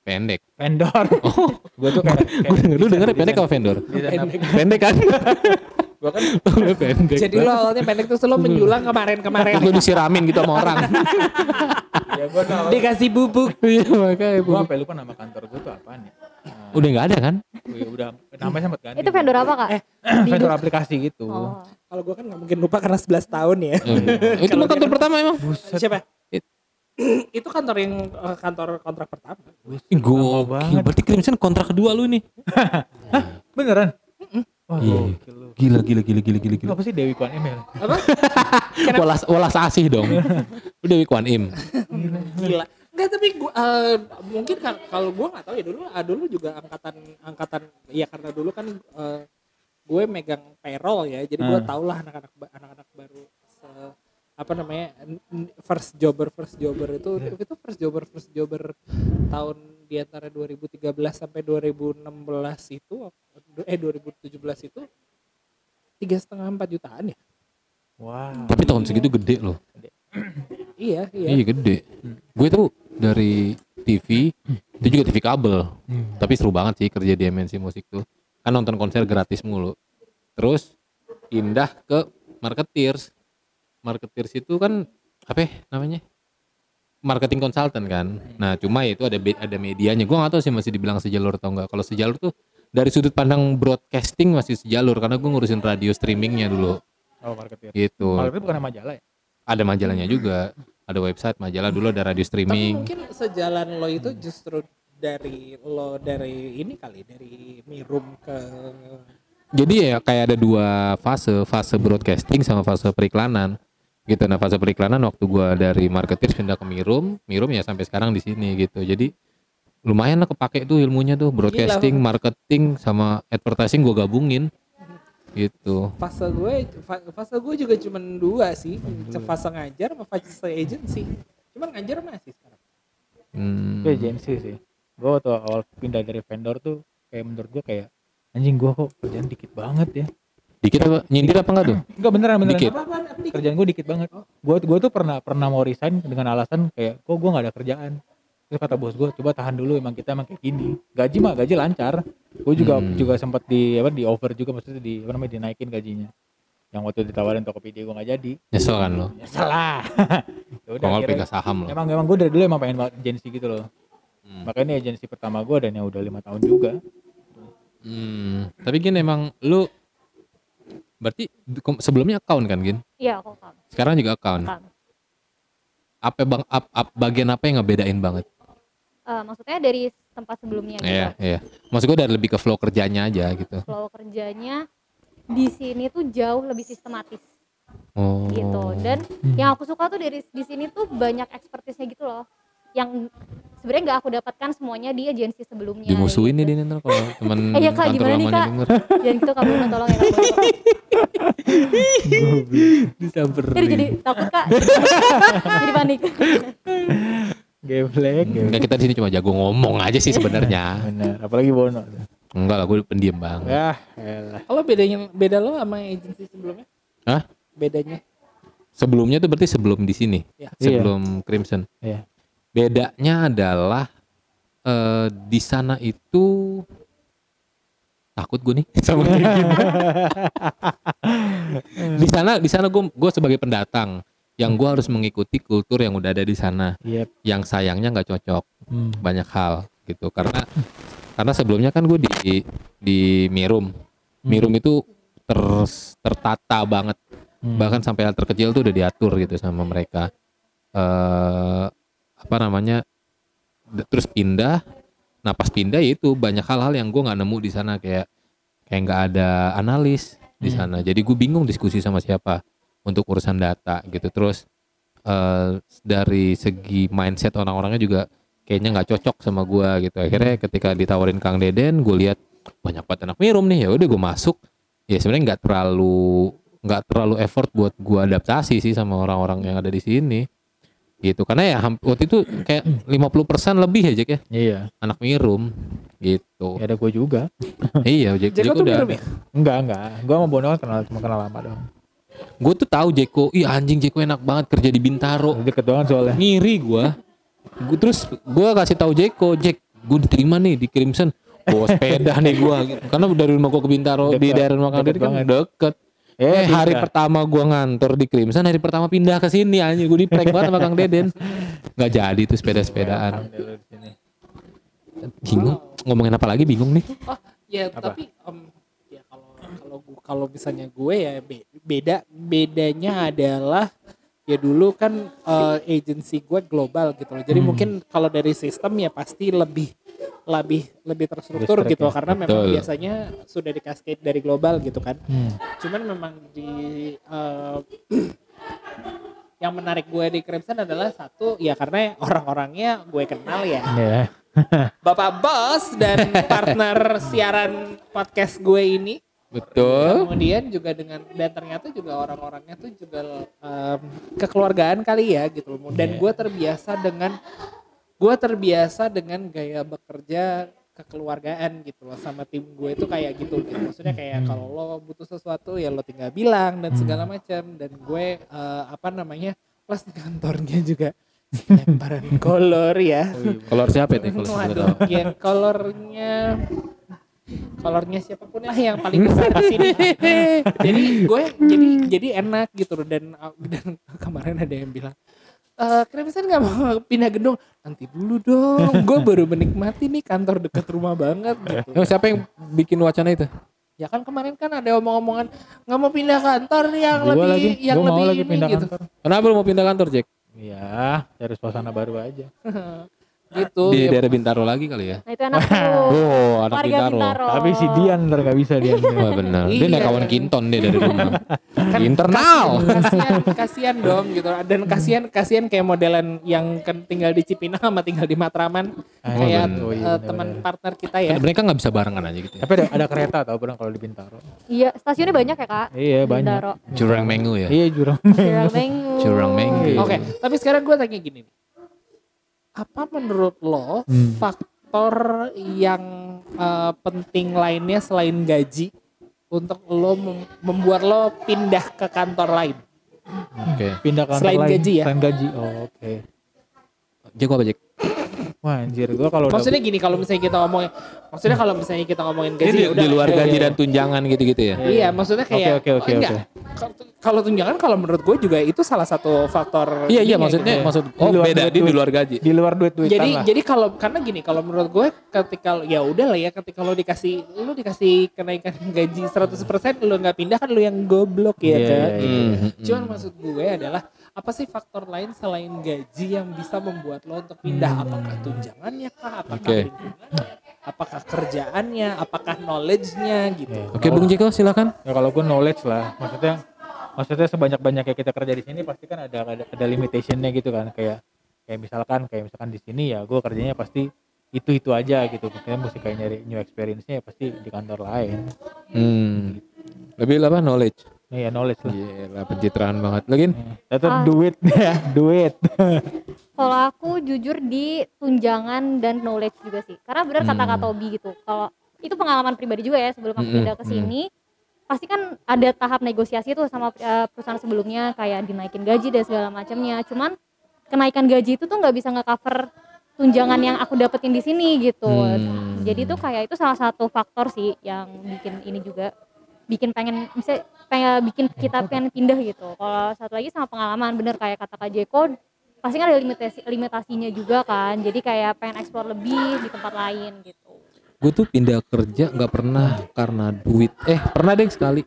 Pendek. Vendor. Oh, gua tuh kayak, gue denger, lu denger pendek apa vendor? Pendek. Pendek kan? Gua kan Lu pendek. jadi lo awalnya pendek terus lo menjulang kemarin-kemarin Terus lu disiramin gitu sama orang. ya gua dikasih bubuk Iya makanya. gua Bu. sampai lupa nama kantor gua tuh apaan ya. Udah nggak ada kan? ya udah namanya sempat ganti. itu vendor apa kak Di vendor aplikasi gitu. oh. kalau gue kan nggak mungkin lupa karena 11 tahun ya itu mah kantor pertama emang. siapa It- itu kantor yang eh, kantor kontrak pertama Gokil. banget. Berarti Crimson kontrak kedua lu nih. Beneran? Wah, Iya. lu. Gila gila gila gila gila Itu gila. apa sih Dewi Kwan Emil? apa Walas walas asih dong. Udah Kwan Im. gila Enggak tapi gua eh, mungkin kan kalau gua nggak tahu ya dulu ah, dulu juga angkatan angkatan ya karena dulu kan eh, gue megang payroll ya jadi gua Hmm. tau lah anak-anak anak-anak baru se- apa namanya first jobber first jobber itu itu first jobber first jobber tahun di antara 2013 sampai 2016 itu eh 2017 itu tiga setengah empat jutaan ya Wow. Tapi tahun segitu gede loh. iya iya Iya gede. Gue tuh dari TV itu juga TV kabel. Tapi seru banget sih kerja di MNC Musik tuh. Kan nonton konser gratis mulu. Terus pindah ke marketeers. Marketeers itu kan apa ya namanya? Marketing consultant kan. Nah, cuma itu ada ada medianya. Gua nggak tahu sih masih dibilang sejalur atau enggak. Kalau sejalur tuh dari sudut pandang broadcasting masih sejalur karena gue ngurusin radio streamingnya dulu Oh, marketer. gitu. Marketer bukan majalah ya? Ada majalahnya juga, ada website majalah dulu ada radio tapi streaming. mungkin sejalan lo itu justru dari lo dari ini kali dari Mirum ke Jadi ya kayak ada dua fase, fase broadcasting sama fase periklanan. Gitu. Nah, fase periklanan waktu gua dari marketer pindah ke Mirum, Mirum ya sampai sekarang di sini gitu. Jadi lumayan lah kepake tuh ilmunya tuh broadcasting, marketing sama advertising gua gabungin. Gitu. fase gue fa- fase gue juga cuma dua sih. Fase ngajar sama fase agency. Cuman ngajar masih sekarang. Hmm. itu agensi sih. Gue waktu awal pindah dari vendor tuh kayak menurut gue kayak anjing gue kok kerjaan dikit banget ya. Dikit apa? Nyindir apa enggak tuh? enggak beneran beneran. Dikit. apa apa dikit? Kerjaan gue dikit banget. Gue gue tuh pernah pernah mau resign dengan alasan kayak kok gue nggak ada kerjaan terus kata bos gue coba tahan dulu emang kita emang kayak gini gaji mah gaji lancar gue juga Hmm. juga sempat di apa di over juga maksudnya di apa namanya dinaikin gajinya yang waktu ditawarin Tokopedia gue nggak jadi Nyesel kan lo? ya salah ya udah Kongol akhirnya pegang saham lo. emang emang gue dari dulu emang pengen banget agensi gitu loh Hmm. makanya ini agensi pertama gue dan yang udah lima tahun juga Hmm. Tapi gini emang lu berarti sebelumnya account kan Gin? Iya, aku kan. Sekarang juga account. kan. Apa bang ap, ap- bagian apa yang ngebedain banget? Eh, maksudnya dari tempat sebelumnya gitu. Iya, iya. Maksud gue dari lebih ke flow kerjanya aja gitu. Flow kerjanya di sini tuh jauh lebih sistematis Oh. gitu. Dan yang aku suka tuh dari di sini tuh banyak expertise-nya gitu loh. Yang sebenarnya nggak aku dapatkan semuanya di agensi sebelumnya. dimusuhin nih gitu. dia ntar kalau teman Eh, iya, Kak, gimana nih, Kak? denger. Jangan gitu kamu minta tolong ya Kak. Disamperin. Jadi jadi takut Kak. jadi panik. Geblek, Enggak kita di sini cuma jago ngomong aja sih sebenarnya. Bener, apalagi Bono. Enggak lah, gue pendiam banget. Ya, elah. kalau bedanya beda lo sama agency sebelumnya Hah? bedanya Sebelumnya tuh berarti sebelum di sini, Iya. sebelum Crimson. Iya. Bedanya adalah eh, di sana itu takut gue nih sama kayak di sana di sana gue gue sebagai pendatang yang gue harus mengikuti kultur yang udah ada di sana. Yep. yang sayangnya nggak cocok. Hmm. banyak hal gitu. Karena karena sebelumnya kan gue di di Mirum. Mirum itu ter, tertata banget. Hmm. bahkan sampai hal terkecil tuh udah diatur gitu sama mereka. Eh apa namanya? Terus pindah. Nah pas pindah ya itu banyak hal-hal yang gue nggak nemu di sana. Kayak kayak nggak ada analis di Hmm. sana. Jadi gue bingung diskusi sama siapa untuk urusan data gitu. Terus eh dari segi mindset orang-orangnya juga kayaknya nggak cocok sama gua gitu. Akhirnya ketika ditawarin Kang Deden gue lihat banyak banget anak mirum nih. Ya udah gue masuk. Ya sebenarnya nggak terlalu nggak terlalu effort buat gua adaptasi sih sama orang-orang yang ada di sini. Gitu. Karena ya waktu itu kayak 50% lebih ya Jack ya? Iya, anak mirum gitu. Ya ada gue juga. iya Jeko tuh udah mirum ya? Enggak, enggak. Gue sama Bono kan kenal cuma kenal lama dong. Gue tuh tahu Jeko. Ih anjing Jeko enak banget kerja di Bintaro. Deket banget soalnya. ngiri gua. Gua terus gua kasih tahu Jeko Jack gue diterima nih di Crimson. Bawa sepeda nih gua. Gitu. karena dari rumah gua ke Bintaro di Deket, daerah rumah deket kan banget. deket. Eh, hari pertama gua ngantor di Crimson hari pertama pindah ke sini anjing. Gue diprek banget sama Kang Deden. Nggak jadi tuh sepeda-sepedaan. Bingung. Ngomongin apa lagi? Bingung nih. Oh ya Apa? tapi ya kalau kalau gua- kalau misalnya gue ya be- beda bedanya adalah ya dulu kan eh, agency gue global gitu loh jadi Hmm. mungkin kalau dari sistem ya pasti lebih lebih lebih terstruktur Lebih gitu ya. karena memang Betul. biasanya sudah dikascade dari global gitu kan Hmm. cuman memang di eh, yang menarik gue di Crimson adalah satu ya karena orang-orangnya gue kenal ya Ya. Bapak Bos dan partner siaran podcast gue ini. Betul Kemudian juga dengan dan ternyata juga orang-orangnya tuh juga em, kekeluargaan kali ya gitu loh. Dan Iya. gue terbiasa dengan gue terbiasa dengan gaya bekerja kekeluargaan gitu loh sama tim gue itu kayak gitu gitu. Maksudnya kayak Hmm. kalau lo butuh sesuatu ya lo tinggal bilang dan Hmm. segala macam dan gue eh, apa namanya plus di kantornya juga lemparan kolor ya. kolor siapa itu Waduh, tahu ya kolornya kolornya siapa pun lah yang paling besar di sini. jadi gue jadi jadi enak gitu loh. Dan dan kemarin ada yang bilang eh Crimson nggak mau pindah gedung? Nanti dulu dong. Gue baru menikmati nih kantor dekat rumah banget gitu. Siapa yang bikin wacana itu? Ya kan kemarin kan ada omong-omongan nggak mau pindah kantor yang Gua lebih lagi, yang gua mau lebih lagi ini pindah gitu. kantor. kenapa lu mau pindah kantor Jack? Iya, cari suasana baru aja. gitu. Di Ya, daerah Bintaro lagi kali ya. Nah itu enak tuh. Oh, anak Warga Bintaro. Bintaro. Tapi si Dian ntar nggak bisa Dian. Wah benar. Dia naik Iya. kawan Kinton dia dari rumah. kan Internal. Kasihan, kasihan dong gitu. Dan kasihan kasihan kayak modelan yang kan tinggal di Cipinang sama tinggal di Matraman Ah, kayak bener. Oh, iya, bener, teman bener. partner kita ya. Kan mereka nggak bisa barengan aja gitu ya. Tapi ada, ada kereta tau pernah kalau di Bintaro. Iya stasiunnya banyak ya kak. Iya banyak. Bintaro. Jurang Mengu ya. Iya jurang. Jurang Mengu. Jurang Mengu. Oke, tapi sekarang gue tanya gini nih. Apa menurut lo Hmm. faktor yang eh, penting lainnya selain gaji untuk lo mem- membuat lo pindah ke kantor lain? Oke. Pindah kantor Selain lain. gaji ya? Selain gaji. Oh, oke. Jago apa Jack? Wah anjir gua kalau udah Maksudnya gini kalau misalnya kita ngomongin, maksudnya kalau misalnya kita ngomongin gaji Jadi ya di, udah. di luar Iya, gaji iya. dan tunjangan gitu-gitu ya. Iya, maksudnya kayak Oke, oke, oke, oh. Kalau- tunjangan kalau menurut gue juga itu salah satu faktor. Iya iya ininya maksudnya gitu. maksud Di oh luar beda duit- di duit. luar gaji. di luar duit-duitan Jadi lah. jadi kalau karena gini kalau menurut gue ketika ya udah lah ya ketika lo dikasih lo dikasih kenaikan gaji 100% lo nggak pindah kan lo yang goblok ya Iya, kan. iya, gitu. Hmm, hmm, Cuman maksud gue adalah apa sih faktor lain selain gaji yang bisa membuat lo untuk pindah? Apakah tunjangannya kah? Apakah lingkungannya? Apakah kerjaannya? Apakah knowledge-nya gitu? Iya. Oke Bung Jeko silakan. Ya kalau gue knowledge lah, maksudnya maksudnya sebanyak banyaknya kita kerja di sini pasti kan ada ada, ada limitationnya gitu kan kayak kayak misalkan kayak misalkan di sini ya gue kerjanya pasti itu itu aja gitu kita mesti kayak nyari new experience-nya ya pasti di kantor lain Hmm. Lebih apa knowledge. Nah, ya knowledge lah Iya, pencitraan banget. Lagi tetap Ah. duit ya duit Kalau aku jujur di tunjangan dan knowledge juga sih. Karena benar kata Hmm. Kak Tobi gitu. Kalau itu pengalaman pribadi juga ya sebelum aku pindah ke sini. Pasti kan ada tahap negosiasi tuh sama eh, perusahaan sebelumnya kayak dinaikin gaji dan segala macamnya. Cuman kenaikan gaji itu tuh nggak bisa nge-cover tunjangan yang aku dapetin di sini gitu. Hmm. Jadi tuh kayak itu salah satu faktor sih yang bikin ini juga bikin pengen bisa pengen bikin kita pengen pindah gitu. Kalau satu lagi sama pengalaman bener kayak kata Kak Jeko pasti kan ada limitasi limitasinya juga kan. Jadi kayak pengen explore lebih di tempat lain gitu. gue tuh pindah kerja nggak pernah karena duit. Eh pernah deh sekali.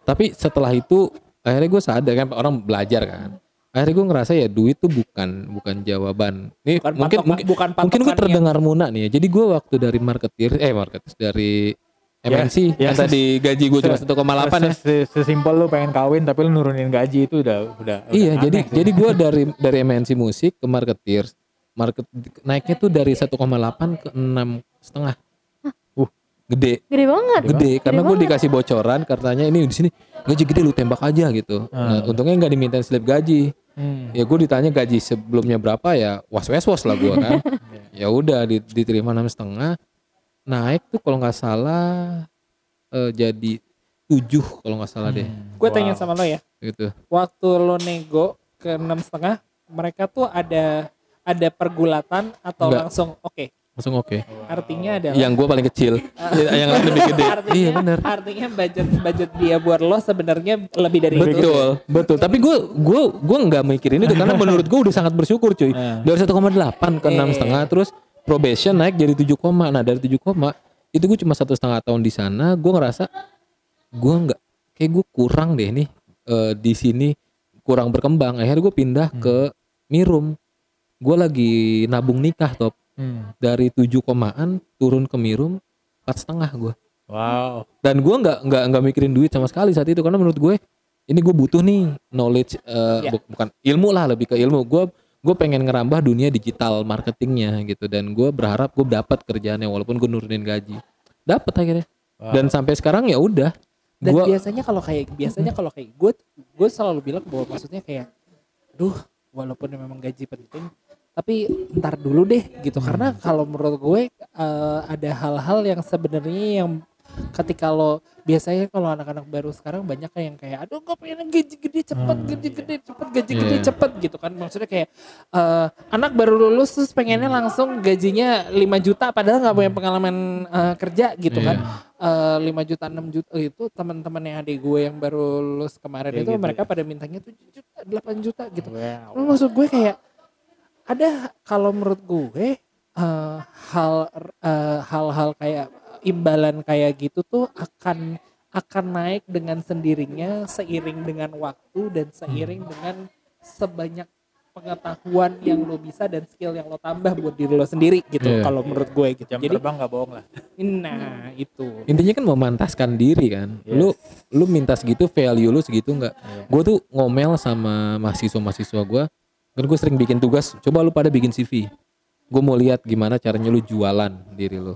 Tapi setelah itu akhirnya gue sadar kan orang belajar kan. Akhirnya gue ngerasa ya duit tuh bukan bukan jawaban. Nih Bukan mungkin patokan- mungkin bukan mungkin gue terdengar muna nih ya. Jadi gue waktu dari marketer eh marketer dari MNC ya, yang tadi gaji gue cuma 1,8 ya. Ses- ses- sesimpel lu pengen kawin tapi lu nurunin gaji itu udah udah Iya, udah jadi sih. jadi gue dari dari MNC musik ke marketeer, market naiknya tuh dari 1,8 ke enam setengah. Uh. gede, Gede banget. gede. Karena gue dikasih bocoran, katanya ini di sini gaji gede lu tembak aja gitu. Nah, Hmm. untungnya nggak dimintain slip gaji. Hmm. Ya gue ditanya gaji sebelumnya berapa ya was was was lah gue kan. ya udah di- diterima enam setengah, naik tuh kalau nggak salah eh, jadi tujuh kalau nggak salah deh, Hmm. Gue tanya Wow. sama lo ya. gitu. waktu lo nego ke enam setengah mereka tuh ada ada pergulatan atau Enggak. langsung oke Langsung oke. artinya adalah Yang gue paling kecil, yang lain lebih gede. artinya, Iya benar. artinya budget budget dia buat lo sebenarnya lebih dari itu Betul, betul. Tapi gue gue gue nggak mikirin itu karena menurut gue udah sangat bersyukur cuy. Eh. Dari 1,8 ke enam setengah, terus probation naik jadi 7 koma. Nah dari 7 koma itu gue cuma satu setengah tahun di sana. Gue ngerasa gue nggak kayak gue kurang deh nih eh, di sini kurang berkembang. Akhirnya gue pindah ke Mirum. Gue lagi nabung nikah top Hmm. dari 7 komaan turun ke Mirum empat setengah gue Wow. dan gue nggak nggak nggak mikirin duit sama sekali saat itu karena menurut gue ini gue butuh nih knowledge eh, Ya. bu- bukan ilmu lah lebih ke ilmu gue gue pengen ngerambah dunia digital marketingnya gitu. Dan gue berharap gue dapat kerjaannya walaupun gue nurunin gaji. Dapat akhirnya. Wow. dan sampai sekarang ya udah. Dan gue biasanya kalau kayak biasanya kalau kayak gue gue selalu bilang bahwa maksudnya kayak duh walaupun memang gaji penting tapi ntar dulu deh gitu. Karena kalau menurut gue eh, ada hal-hal yang sebenarnya yang ketika lo biasanya kalau anak-anak baru sekarang banyak yang kayak aduh gue pengen gaji gede cepet Hmm. gaji gede cepet gaji gede Iya. cepet gitu kan maksudnya kayak eh, anak baru lulus terus pengennya langsung gajinya 5 juta padahal nggak punya pengalaman eh, kerja gitu Iya. kan eh, 5 juta 6 juta itu teman-teman yang adik gue yang baru lulus kemarin Kayak itu gitu mereka pada mintanya 7 juta 8 juta gitu Wow. Maksud gue kayak ada kalau menurut gue eh, hal eh, hal-hal kayak imbalan kayak gitu tuh akan akan naik dengan sendirinya seiring dengan waktu dan seiring dengan sebanyak pengetahuan yang lo bisa dan skill yang lo tambah buat diri lo sendiri gitu Iya. kalau menurut gue gitu. Jam jadi terbang nggak bohong lah. Nah itu. Intinya kan memantaskan diri kan. Yes. lu lu minta segitu value lu segitu nggak? Iya. gue tuh ngomel sama mahasiswa mahasiswa gue kan gue sering bikin tugas coba lu pada bikin CV gue mau lihat gimana caranya lu jualan diri lu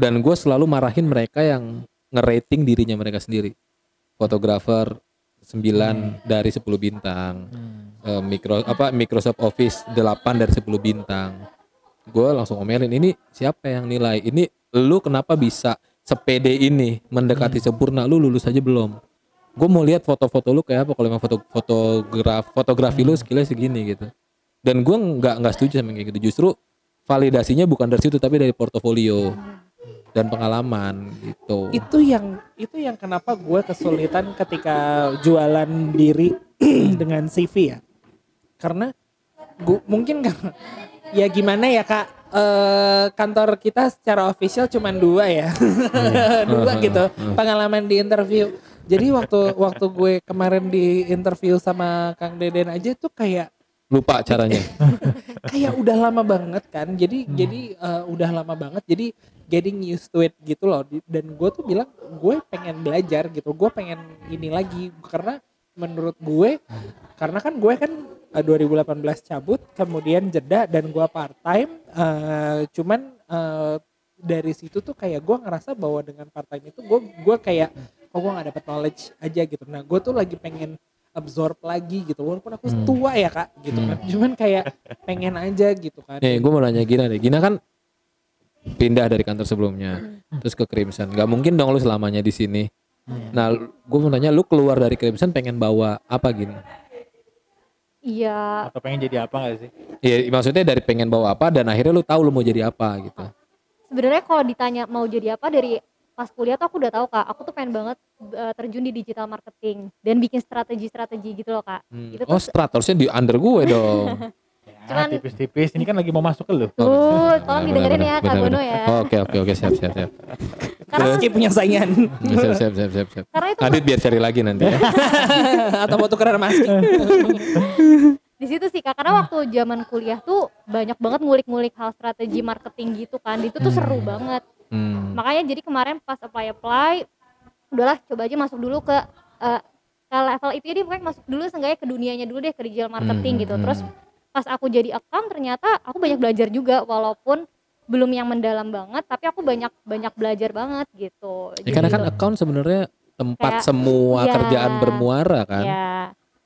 dan gue selalu marahin mereka yang ngerating dirinya mereka sendiri. Fotografer 9 dari 10 bintang. Eh, mikro apa Microsoft Office 8 dari 10 bintang. Gue langsung omelin ini siapa yang nilai? Ini lu kenapa bisa sepede ini mendekati sempurna? Lu lulus aja belum? Gue mau lihat foto-foto lu kayak apa kalau emang foto fotograf fotografi lu skillnya segini gitu. Dan gue nggak nggak setuju sama kayak gitu. Justru validasinya bukan dari situ tapi dari portofolio dan pengalaman gitu. Itu yang itu yang kenapa gue kesulitan ketika jualan diri dengan CV ya. Karena gua, mungkin karena ya gimana ya kak? Eh, kantor kita secara official cuman dua ya. Dua gitu pengalaman di interview. Jadi waktu waktu gue kemarin di interview sama Kang Deden aja tuh kayak lupa caranya kayak udah lama banget kan jadi jadi eh, udah lama banget jadi getting used to it gitu loh. Dan gue tuh bilang gue pengen belajar gitu gue pengen ini lagi. Karena menurut gue karena kan gue kan eh, 2018 cabut kemudian jeda dan gue part time eh, cuman eh, dari situ tuh kayak gue ngerasa bahwa dengan part time itu gue gue kayak oh gue gak dapet knowledge aja gitu. Nah gue tuh lagi pengen absorb lagi gitu. Walaupun aku Hmm. tua ya kak gitu kan. Cuman kayak pengen aja gitu kan. Nih gue mau nanya Gina deh Gina kan pindah dari kantor sebelumnya terus ke Crimson. Nggak mungkin dong lu selamanya di sini. Nah gue mau nanya lu keluar dari Crimson pengen bawa apa gini Iya, atau pengen jadi apa nggak sih? Iya maksudnya dari pengen bawa apa dan akhirnya lu tahu lu mau jadi apa gitu. Sebenarnya kalau ditanya mau jadi apa dari pas kuliah tuh aku udah tahu kak aku tuh pengen banget eh, terjun di digital marketing dan bikin strategi-strategi gitu loh kak. Hmm. itu oh tuh strat harusnya di under gue dong. Ya, Cuman- tipis-tipis. Ini kan lagi mau masuk ke lu. Tuh tolong didengerin ya kak Bono ya. Oh, oke oke oke siap siap siap. Karena Meski punya saingan. Siap siap siap siap, siap. karena itu Adit biar cari lagi nanti ya. atau mau tukeran masking di situ sih kak karena waktu zaman kuliah tuh banyak banget ngulik-ngulik hal strategi marketing gitu kan. Itu tuh seru banget Hmm. makanya jadi kemarin pas apply apply udahlah coba aja masuk dulu ke eh, ke level itu jadi pokoknya masuk dulu seenggaknya ke dunianya dulu deh ke digital marketing Hmm, gitu hmm. terus pas aku jadi account ternyata aku banyak belajar juga walaupun belum yang mendalam banget tapi aku banyak banyak belajar banget gitu Ya, karena kan Jadi- account sebenarnya tempat Kayak- semua iya. kerjaan bermuara kan ya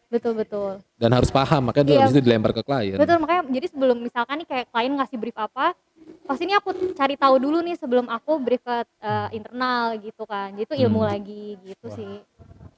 betul betul dan harus paham makanya Iya. habis itu dilempar ke klien. betul makanya jadi sebelum misalkan nih kayak klien ngasih brief apa pasti ini aku cari tahu dulu nih sebelum aku brief ke eh, internal gitu kan jadi itu ilmu Hmm. lagi gitu Wah. sih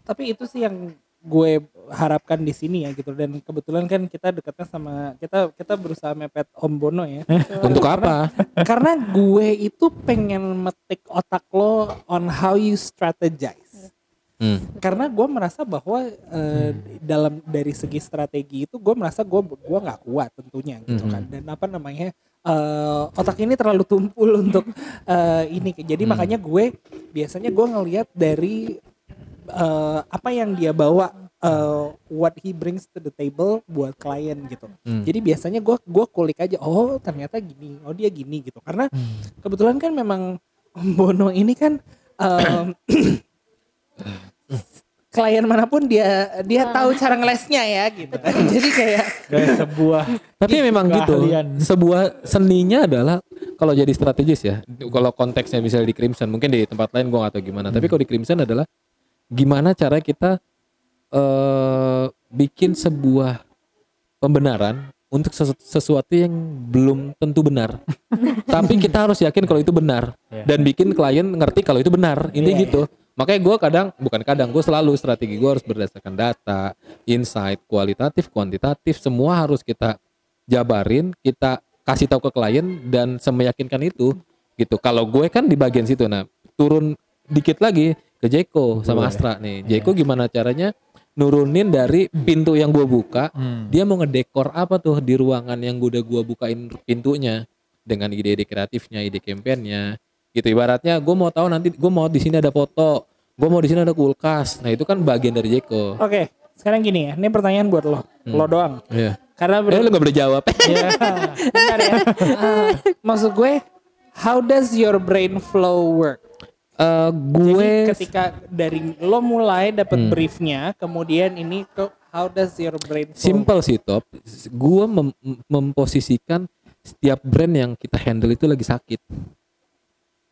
tapi itu sih yang gue harapkan di sini ya gitu dan kebetulan kan kita dekatnya sama kita kita berusaha mepet Om Bono ya Untuk apa? karena gue itu pengen metik otak lo on how you strategize Hmm. karena gue merasa bahwa eh, dalam dari segi strategi itu gue merasa gue gua nggak kuat tentunya gitu Mhm. kan dan apa namanya eh, otak ini terlalu tumpul untuk eh, ini jadi Hmm. makanya gue biasanya gue ngelihat dari eh, apa yang dia bawa eh, what he brings to the table buat klien gitu Hmm. jadi biasanya gue gua kulik aja oh ternyata gini oh dia gini gitu karena Hmm. kebetulan kan memang Bono ini kan em, klien mana pun dia dia tahu cara ngelesnya ya gitu kan. Jadi kayak dari sebuah Tapi memang gitu. keahlian. Sebuah seninya adalah kalau jadi strategis ya. Kalau konteksnya misalnya di Crimson, mungkin di tempat lain gua gak tahu gimana. Tapi kalau di Crimson adalah gimana cara kita eh bikin sebuah pembenaran untuk sesu- sesuatu yang belum tentu benar. Tapi kita harus yakin kalau itu benar Iya. dan bikin klien ngerti kalau itu benar. Ini Iya, gitu. Makanya gue kadang bukan kadang gue selalu strategi gue harus berdasarkan data, insight, kualitatif, kuantitatif, semua harus kita jabarin, kita kasih tahu ke klien dan semeyakinkan itu gitu. Kalau gue kan di bagian situ, nah turun dikit lagi ke Jeko sama. Astra nih. Jeko gimana caranya nurunin dari pintu yang gue buka, Hmm. dia mau ngedekor apa tuh di ruangan yang udah gua bukain pintunya dengan ide-ide kreatifnya, ide kampanyenya gitu ibaratnya gue mau tahu nanti gue mau di sini ada foto gue mau di sini ada kulkas nah itu kan bagian dari Jeko oke, sekarang gini ya. Ini pertanyaan buat lo. Hmm. Lo doang. Iya Karena Eh lu gak boleh jawab. Bentar ya. Ah, maksud gue, how does your brain flow work? Eh, gue Jadi ketika dari lo mulai dapat Hmm. briefnya, kemudian ini ke how does your brain flow? simple sih top. Gue mem- memposisikan setiap brand yang kita handle itu lagi sakit.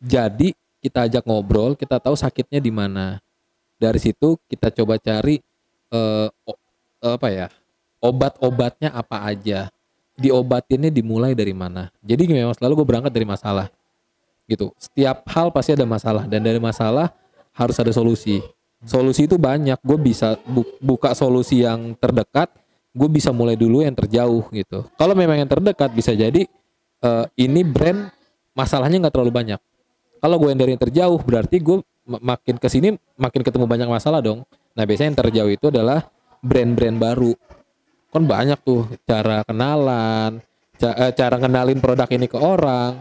Jadi kita ajak ngobrol, kita tahu sakitnya di mana. Dari situ kita coba cari eh, apa ya obat-obatnya apa aja. Diobatinnya dimulai dari mana. Jadi memang selalu gue berangkat dari masalah. Gitu. Setiap hal pasti ada masalah dan dari masalah harus ada solusi. Solusi itu banyak. Gue bisa bu- buka solusi yang terdekat, gue bisa mulai dulu yang terjauh gitu. Kalau memang yang terdekat bisa jadi eh, ini brand masalahnya nggak terlalu banyak. Kalau gue yang dari yang terjauh berarti gue ma- makin ke sini makin ketemu banyak masalah dong. Nah biasanya yang terjauh itu adalah brand-brand baru. Kan banyak tuh cara kenalan, ca- eh, cara kenalin produk ini ke orang,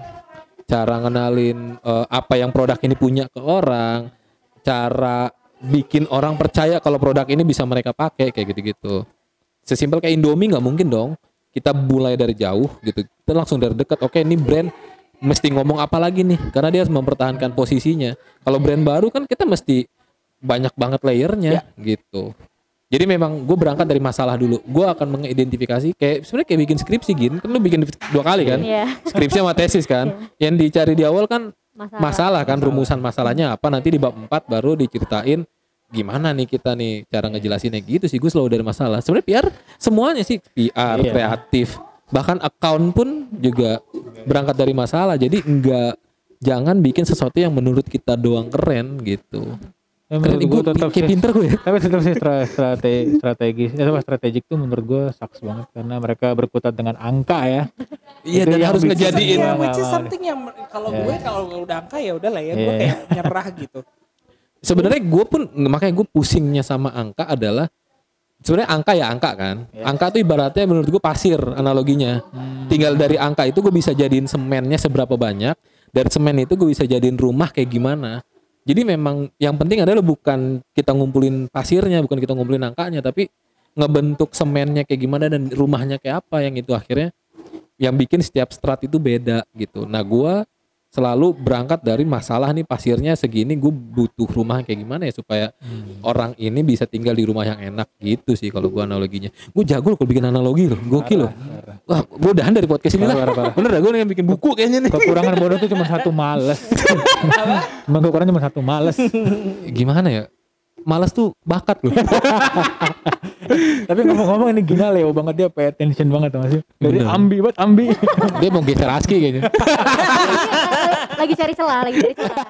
cara kenalin eh, apa yang produk ini punya ke orang, cara bikin orang percaya kalau produk ini bisa mereka pakai kayak gitu-gitu. Sesimpel kayak Indomie nggak mungkin dong. Kita mulai dari jauh gitu. Kita langsung dari dekat. Oke, ini brand mesti ngomong apa lagi nih? Karena dia harus mempertahankan posisinya. Kalau brand baru kan kita mesti banyak banget layernya gitu. Jadi memang gue berangkat dari masalah dulu. Gue akan mengidentifikasi kayak sebenarnya kayak bikin skripsi gin. Kan lu bikin dua kali kan? Iya. Skripsi sama tesis kan. Yang dicari di awal kan Masalah. masalah kan rumusan masalahnya apa nanti di bab 4 baru diceritain gimana nih kita nih cara ngejelasinnya gitu sih gue selalu dari masalah sebenarnya PR semuanya sih PR Iya. kreatif bahkan account pun juga berangkat dari masalah. Jadi enggak jangan bikin sesuatu yang menurut kita doang keren gitu. Ya, menurut gue gue tetap kayak sih. pinter gue ya. Tapi tetap sih stra- strategi strategis eh, apa, strategik tuh menurut gue saks banget. Karena mereka berkutat dengan angka ya. Iya dan harus ngejadiin. Iya, which is something yang kalau Iya. gue kalau udah angka ya udah lah ya, gue Iya. kayak nyerah gitu. sebenarnya gue pun makanya gue pusingnya sama angka adalah sebenarnya angka ya angka kan? Angka tuh ibaratnya menurut gue pasir analoginya. Tinggal dari angka itu gue bisa jadiin semennya seberapa banyak dari semen itu gue bisa jadiin rumah kayak gimana. Jadi memang yang penting adalah bukan kita ngumpulin pasirnya bukan kita ngumpulin angkanya tapi ngebentuk semennya kayak gimana dan rumahnya kayak apa yang itu akhirnya yang bikin setiap strat itu beda gitu. Nah gue selalu berangkat dari masalah nih pasirnya segini gue butuh rumah kayak gimana ya supaya orang ini bisa tinggal di rumah yang enak gitu sih kalau gue analoginya. Gue jago loh kalau bikin analogi loh gokil loh. Wah gue udahan dari podcast ini lah. Bener dah gue yang bikin buku kayaknya nih? Kekurangan bodoh tuh cuma satu males. Kekurangan cuma satu males. Gimana ya malas tuh bakat loh. Tapi ngomong-ngomong ini gila Leo banget dia pay attention banget masih. Jadi Bener. ambi banget ambi. dia mau geser aski kayaknya. Iya, lagi cari celah, lagi cari celah.